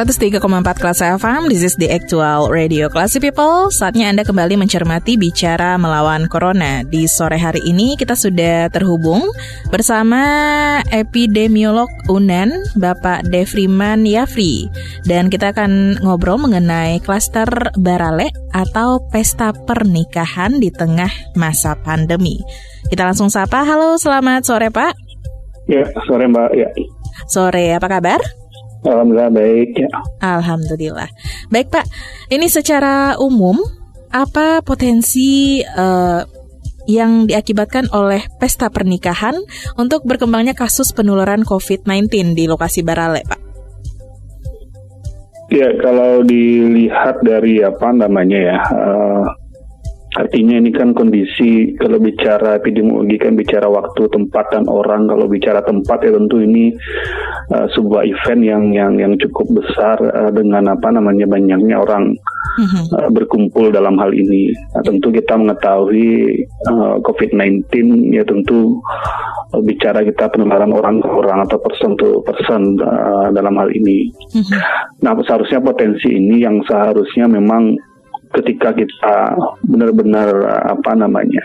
103,4 kelas FM, this is the actual radio Classy People. Saatnya Anda kembali mencermati bicara melawan Corona. Di sore hari ini kita sudah terhubung bersama epidemiolog UNEN, Bapak Devriman Yafri. Dan kita akan ngobrol mengenai klaster Barale atau pesta pernikahan di tengah masa pandemi. Kita langsung sapa, halo selamat sore Pak. Ya, sore Mbak. Ya. Sore, apa kabar? Alhamdulillah baik ya. Alhamdulillah. Baik Pak, ini secara umum apa potensi uh, yang diakibatkan oleh pesta pernikahan untuk berkembangnya kasus penularan COVID-19 di lokasi Barale, Pak? Ya, kalau dilihat dari apa namanya ya, uh, Artinya ini kan kondisi kalau bicara epidemiologi kan bicara waktu, tempat dan orang. Kalau bicara tempat ya tentu ini uh, sebuah event yang yang yang cukup besar uh, dengan apa namanya banyaknya orang uh, berkumpul dalam hal ini. Nah, tentu kita mengetahui uh, COVID-19 ya tentu uh, bicara kita penularan orang ke orang atau person to person uh, dalam hal ini. Uh-huh. Nah seharusnya potensi ini yang seharusnya memang ketika kita benar-benar apa namanya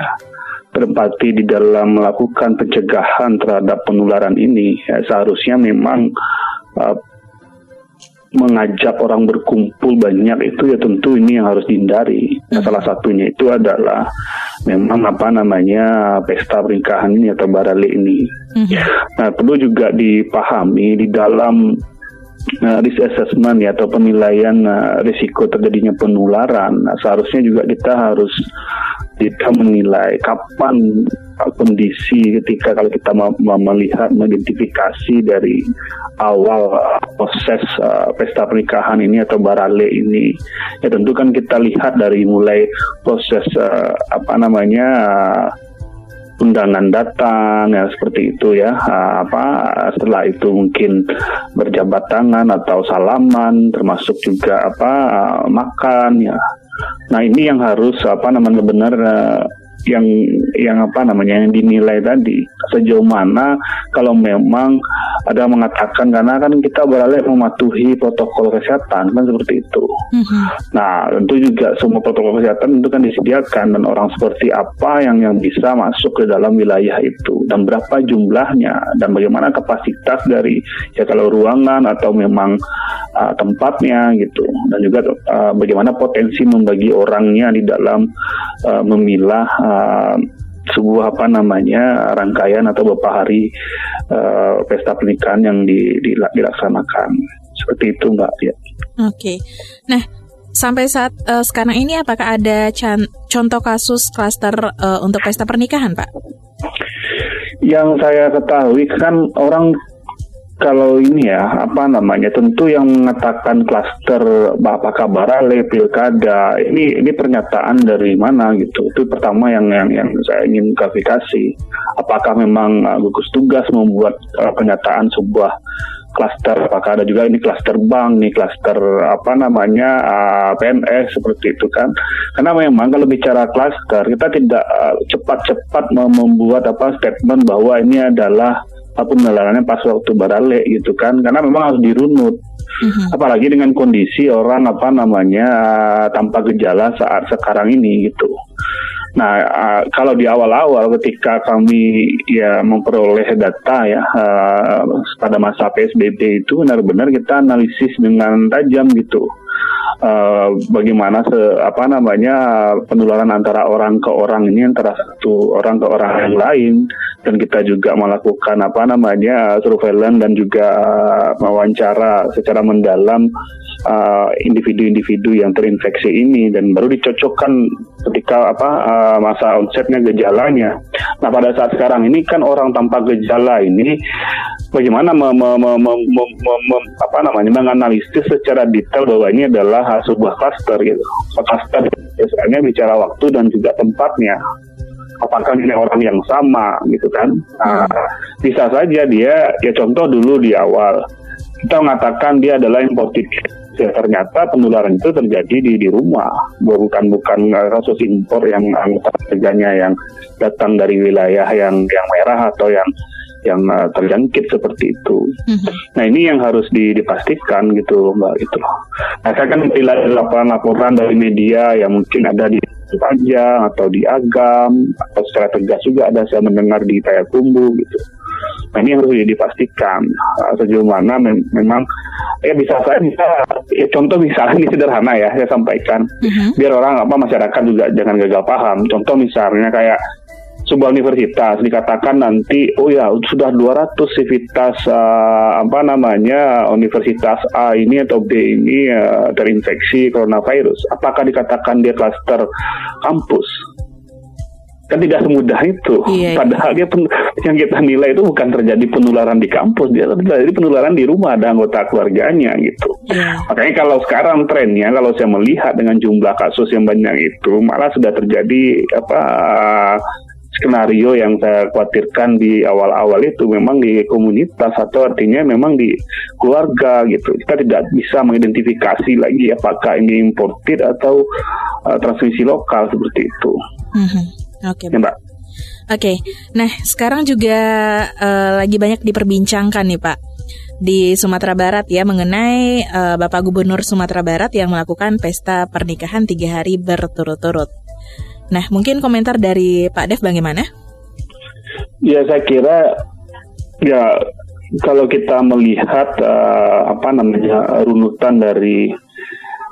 berempati di dalam melakukan pencegahan terhadap penularan ini ya, seharusnya memang uh, mengajak orang berkumpul banyak itu ya tentu ini yang harus dihindari. Nah, salah satunya itu adalah memang apa namanya pesta pernikahan ini atau barale ini. Mm -hmm. Nah perlu juga dipahami di dalam uh, risk assessment ya atau penilaian uh, risiko terjadinya penularan. Nah, seharusnya juga kita harus kita menilai kapan uh, kondisi ketika kalau kita melihat mengidentifikasi dari awal proses uh, pesta pernikahan ini atau barale ini ya tentu kan kita lihat dari mulai proses uh, apa namanya uh, undangan datang ya seperti itu ya. Apa setelah itu mungkin berjabat tangan atau salaman termasuk juga apa makan ya. Nah ini yang harus apa namanya benar yang yang apa namanya yang dinilai tadi sejauh mana kalau memang ada mengatakan karena kan kita beralih mematuhi protokol kesehatan kan seperti itu. Mm-hmm. Nah tentu juga semua protokol kesehatan itu kan disediakan dan orang seperti apa yang yang bisa masuk ke dalam wilayah itu dan berapa jumlahnya dan bagaimana kapasitas dari ya kalau ruangan atau memang uh, tempatnya gitu dan juga uh, bagaimana potensi membagi orangnya di dalam uh, memilah uh, uh, sebuah apa namanya rangkaian atau beberapa hari uh, pesta pernikahan yang di, di, dilaksanakan seperti itu mbak ya. Oke, okay. nah sampai saat uh, sekarang ini apakah ada contoh kasus klaster uh, untuk pesta pernikahan pak? Yang saya ketahui kan orang kalau ini ya apa namanya? Tentu yang mengatakan klaster Bapak Kabarale pilkada ini ini pernyataan dari mana gitu? Itu pertama yang yang yang saya ingin klarifikasi. Apakah memang uh, gugus tugas membuat uh, pernyataan sebuah klaster apakah ada juga ini klaster bank nih klaster apa namanya uh, PNS seperti itu kan? Karena memang kalau bicara klaster kita tidak uh, cepat-cepat uh, membuat apa statement bahwa ini adalah penularannya pas waktu barale gitu kan. Karena memang harus dirunut. Uh-huh. apalagi dengan kondisi orang apa namanya tanpa gejala saat sekarang ini gitu. Nah uh, kalau di awal-awal ketika kami ya memperoleh data ya uh, pada masa PSBB itu benar-benar kita analisis dengan tajam gitu uh, bagaimana se apa namanya penularan antara orang ke orang ini antara satu orang ke orang yang lain. Dan kita juga melakukan apa namanya surveillance dan juga wawancara secara mendalam uh, individu-individu uh, yang terinfeksi ini. Dan baru dicocokkan ketika apa uh, masa onsetnya gejalanya. Nah pada saat sekarang ini kan orang tanpa gejala ini bagaimana me, apa namanya menganalisis secara detail bahwa ini adalah sebuah cluster gitu. Cluster biasanya bicara waktu dan juga tempatnya. Apakah ini orang yang sama gitu kan? Nah, bisa saja dia ya contoh dulu di awal. Kita mengatakan dia adalah imported ya ternyata penularan itu terjadi di di rumah. Bukan bukan kasus impor yang anggota kerjanya yang datang dari wilayah yang yang merah atau yang yang uh, terjangkit seperti itu. Mm-hmm. Nah ini yang harus dipastikan gitu mbak itu. Nah saya kan laporan-laporan dari media yang mungkin ada di Panjang atau di Agam atau secara tegas juga ada saya mendengar di Payakumbu gitu. Nah ini harus dipastikan uh, sejauh mana mem memang ya bisa saya bisa ya contoh misalnya ini sederhana ya saya sampaikan uh-huh. biar orang apa masyarakat juga jangan gagal paham. Contoh misalnya kayak sebuah universitas dikatakan nanti oh ya sudah 200 sivitas uh, apa namanya universitas A ini atau B ini uh, terinfeksi coronavirus apakah dikatakan dia klaster kampus kan tidak semudah itu. Iya, iya. Padahal dia pen, yang kita nilai itu bukan terjadi penularan di kampus, dia terjadi penularan di rumah ada anggota keluarganya gitu. Iya. Makanya kalau sekarang trennya, kalau saya melihat dengan jumlah kasus yang banyak itu, malah sudah terjadi apa skenario yang saya khawatirkan di awal-awal itu memang di komunitas atau artinya memang di keluarga gitu. Kita tidak bisa mengidentifikasi lagi apakah ini imported atau uh, transmisi lokal seperti itu. Mm -hmm. Oke, okay. ya, Mbak. Oke, okay. nah sekarang juga uh, lagi banyak diperbincangkan nih Pak di Sumatera Barat ya mengenai uh, Bapak Gubernur Sumatera Barat yang melakukan pesta pernikahan tiga hari berturut-turut. Nah, mungkin komentar dari Pak Dev bagaimana? Ya, saya kira ya kalau kita melihat uh, apa namanya runutan dari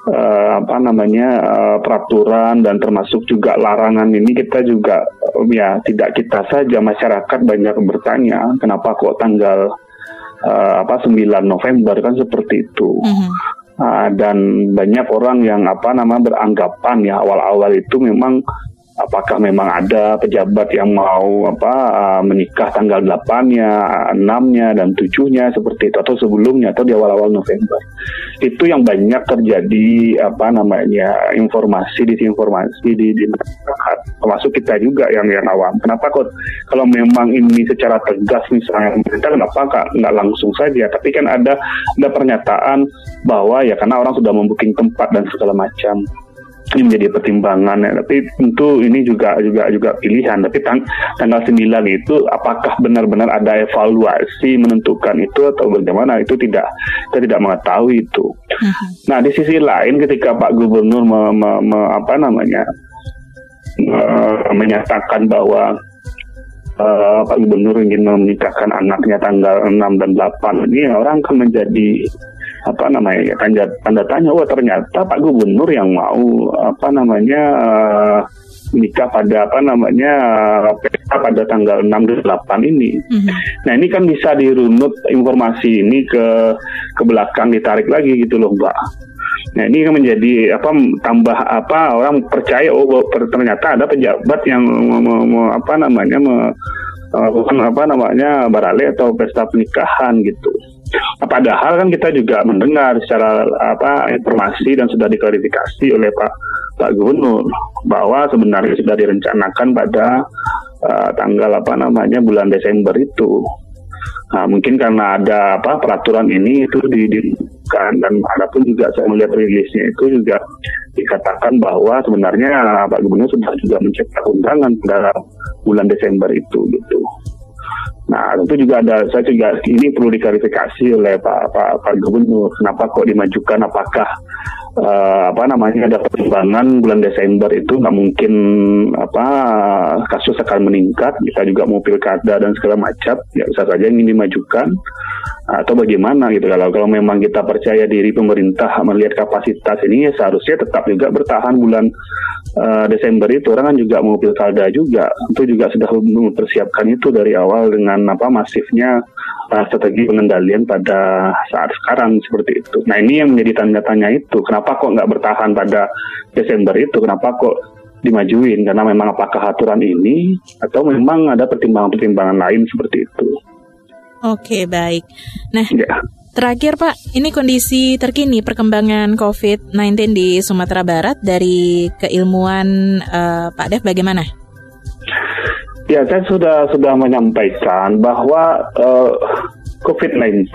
uh, apa namanya uh, peraturan dan termasuk juga larangan ini kita juga um, ya tidak kita saja masyarakat banyak bertanya kenapa kok tanggal uh, apa 9 November kan seperti itu. Mm -hmm. Uh, dan banyak orang yang apa nama beranggapan ya awal-awal itu memang apakah memang ada pejabat yang mau apa uh, menikah tanggal 8-nya, 6-nya dan 7-nya seperti itu atau sebelumnya atau di awal-awal November. Itu yang banyak terjadi apa namanya informasi disinformasi di, di masyarakat termasuk kita juga yang yang awam. Kenapa kok kalau memang ini secara tegas misalnya kita kenapa nggak nggak langsung saja tapi kan ada ada pernyataan bahwa ya karena orang sudah membuking tempat dan segala macam ini menjadi pertimbangan ya. Tapi tentu ini juga juga juga pilihan. Tapi tang tanggal 9 itu apakah benar-benar ada evaluasi menentukan itu atau bagaimana itu tidak kita tidak mengetahui itu. Uh-huh. Nah di sisi lain ketika Pak Gubernur me, me, me, apa namanya me, menyatakan bahwa uh, Pak Gubernur ingin menikahkan anaknya tanggal 6 dan 8 ini orang akan menjadi apa namanya ya tanda tanda tanya wah ternyata Pak Gubernur yang mau apa namanya uh, menikah pada apa namanya pesta pada tanggal 6 dan 8 ini. Mm-hmm. Nah, ini kan bisa dirunut informasi ini ke ke belakang ditarik lagi gitu loh, Mbak. Nah, ini kan menjadi apa tambah apa orang percaya oh ternyata ada pejabat yang mau, apa namanya me, bukan apa namanya barale atau pesta pernikahan gitu. Padahal kan kita juga mendengar secara apa informasi dan sudah diklarifikasi oleh Pak Pak Gubernur bahwa sebenarnya sudah direncanakan pada uh, tanggal apa namanya bulan Desember itu. Nah, mungkin karena ada apa peraturan ini itu di, di kan dan ada pun juga saya melihat rilisnya itu juga dikatakan bahwa sebenarnya Pak Gubernur sudah juga mencetak undangan pada bulan Desember itu gitu. Nah, tentu juga ada, saya juga ini perlu diklarifikasi oleh Pak Pak, Pak Gubernur. Kenapa kok dimajukan? Apakah uh, apa namanya ada pertimbangan bulan Desember itu nggak mungkin apa kasus akan meningkat? Kita juga mau pilkada dan segala macam, ya bisa saja ingin dimajukan atau bagaimana gitu kalau kalau memang kita percaya diri pemerintah melihat kapasitas ini ya seharusnya tetap juga bertahan bulan uh, Desember itu orang kan juga mau pilkada juga itu juga sudah mempersiapkan itu dari awal dengan apa masifnya uh, strategi pengendalian pada saat sekarang seperti itu nah ini yang menjadi tanda tanya itu kenapa kok nggak bertahan pada Desember itu kenapa kok dimajuin karena memang apakah aturan ini atau memang ada pertimbangan-pertimbangan lain seperti itu. Oke, baik. Nah, ya. Terakhir Pak, ini kondisi terkini perkembangan COVID-19 di Sumatera Barat dari keilmuan uh, Pak Dev bagaimana? Ya, saya sudah sudah menyampaikan bahwa uh, COVID-19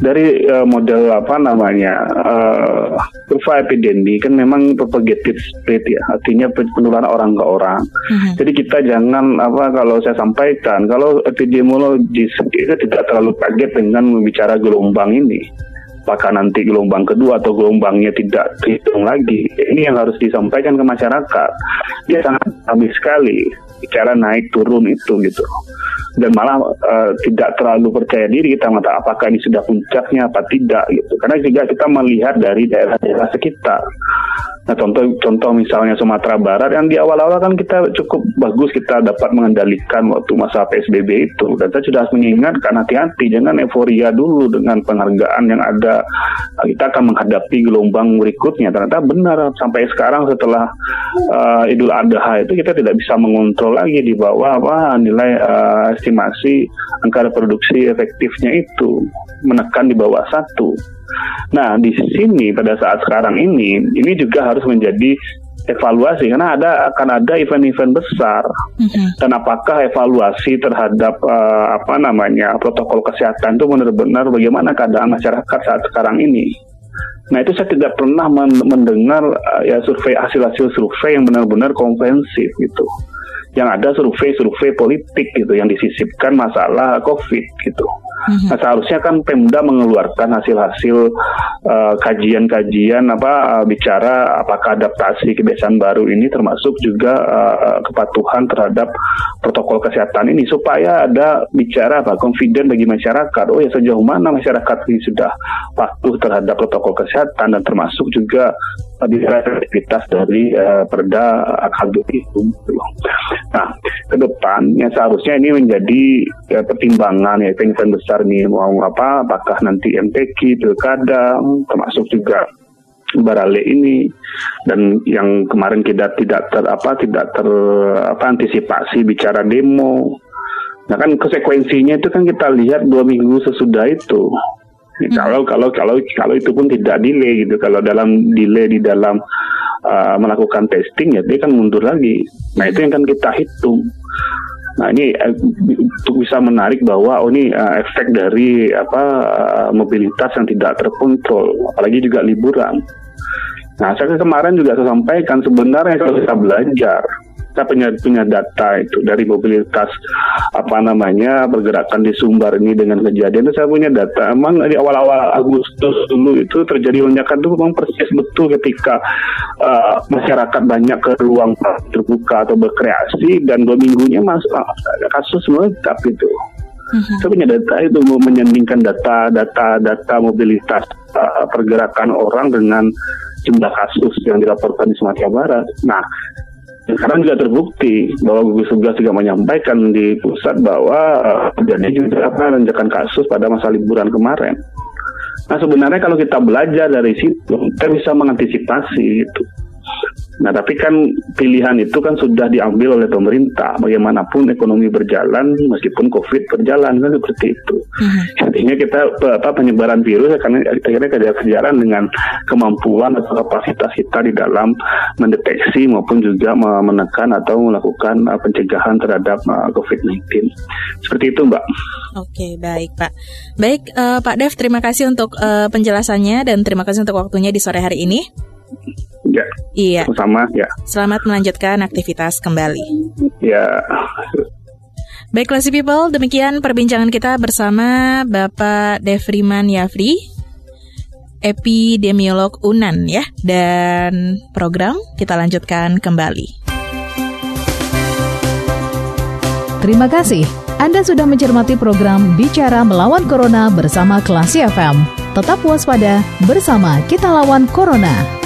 dari uh, model apa namanya uh, kurva epidemi kan memang propagated spread ya artinya penularan orang ke orang. Uh-huh. Jadi kita jangan apa kalau saya sampaikan kalau epidemiologis kita tidak terlalu kaget dengan membicara gelombang ini apakah nanti gelombang kedua atau gelombangnya tidak dihitung lagi. Ini yang harus disampaikan ke masyarakat. Dia sangat habis sekali bicara naik turun itu gitu dan malah uh, tidak terlalu percaya diri kita mengatakan apakah ini sudah puncaknya apa tidak gitu. Karena juga kita melihat dari daerah-daerah sekitar. Nah contoh contoh misalnya Sumatera Barat yang di awal-awal kan kita cukup bagus kita dapat mengendalikan waktu masa PSBB itu. Dan saya sudah mengingatkan hati-hati jangan euforia dulu dengan penghargaan yang ada. Kita akan menghadapi gelombang berikutnya. Ternyata benar sampai sekarang setelah uh, Idul Adha itu kita tidak bisa mengontrol lagi di bawah apa nilai uh, estimasi angka reproduksi efektifnya itu menekan di bawah satu. Nah, di sini pada saat sekarang ini, ini juga harus menjadi evaluasi karena ada akan ada event-event besar mm-hmm. dan apakah evaluasi terhadap uh, apa namanya protokol kesehatan itu benar-benar bagaimana keadaan masyarakat saat sekarang ini. Nah itu saya tidak pernah mendengar uh, ya survei hasil-hasil survei yang benar-benar komprehensif gitu yang ada survei-survei politik gitu yang disisipkan masalah COVID gitu. Mm-hmm. Nah, seharusnya kan Pemda mengeluarkan hasil-hasil uh, kajian-kajian apa uh, bicara apakah adaptasi kebiasaan baru ini termasuk juga uh, kepatuhan terhadap protokol kesehatan ini supaya ada bicara apa confident bagi masyarakat. Oh ya sejauh mana masyarakat ini sudah patuh terhadap protokol kesehatan dan termasuk juga bicara efektivitas dari uh, perda akadul itu. Nah, ke depan ya seharusnya ini menjadi ya, pertimbangan ya event besar nih mau apa apakah nanti MTQ pilkada termasuk juga Barale ini dan yang kemarin kita tidak ter apa tidak ter apa antisipasi bicara demo. Nah kan konsekuensinya itu kan kita lihat dua minggu sesudah itu Hmm. Kalau kalau kalau kalau itu pun tidak delay gitu. Kalau dalam delay di dalam uh, melakukan testing ya dia kan mundur lagi. Nah itu yang kan kita hitung. Nah ini uh, untuk bisa menarik bahwa oh ini uh, efek dari apa uh, mobilitas yang tidak terkontrol, apalagi juga liburan. Nah saya kemarin juga saya sampaikan sebenarnya kalau kita belajar kita punya punya data itu dari mobilitas apa namanya pergerakan di Sumbar ini dengan kejadian itu saya punya data emang di awal-awal Agustus dulu itu terjadi lonjakan itu memang persis betul ketika uh, masyarakat banyak ke ruang terbuka atau berkreasi dan dua minggunya mas uh, kasus melengkap itu. Uh-huh. Saya punya data itu mau menyandingkan data data data mobilitas uh, pergerakan orang dengan jumlah kasus yang dilaporkan di Sumatera Barat. Nah, sekarang juga terbukti bahwa gugus tugas juga menyampaikan di pusat bahwa terjadi uh, juga apa lonjakan kasus pada masa liburan kemarin. Nah sebenarnya kalau kita belajar dari situ kita bisa mengantisipasi itu. Nah, tapi kan pilihan itu kan sudah diambil oleh pemerintah. Bagaimanapun ekonomi berjalan, meskipun COVID berjalan kan seperti itu. Artinya kita apa penyebaran virus akan akhirnya kejar-kejaran dengan kemampuan atau kapasitas kita di dalam mendeteksi maupun juga menekan atau melakukan uh, pencegahan terhadap uh, COVID-19. Seperti itu, Mbak. Oke, baik, Pak. Baik, uh, Pak Dev, terima kasih untuk uh, penjelasannya dan terima kasih untuk waktunya di sore hari ini. Ya. Iya. Sama ya. Selamat melanjutkan aktivitas kembali. Ya. Baik, Classy People, demikian perbincangan kita bersama Bapak Devriman Yafri, epidemiolog UNAN ya. Dan program kita lanjutkan kembali. Terima kasih. Anda sudah mencermati program Bicara Melawan Corona bersama Klasi FM. Tetap waspada bersama kita lawan Corona.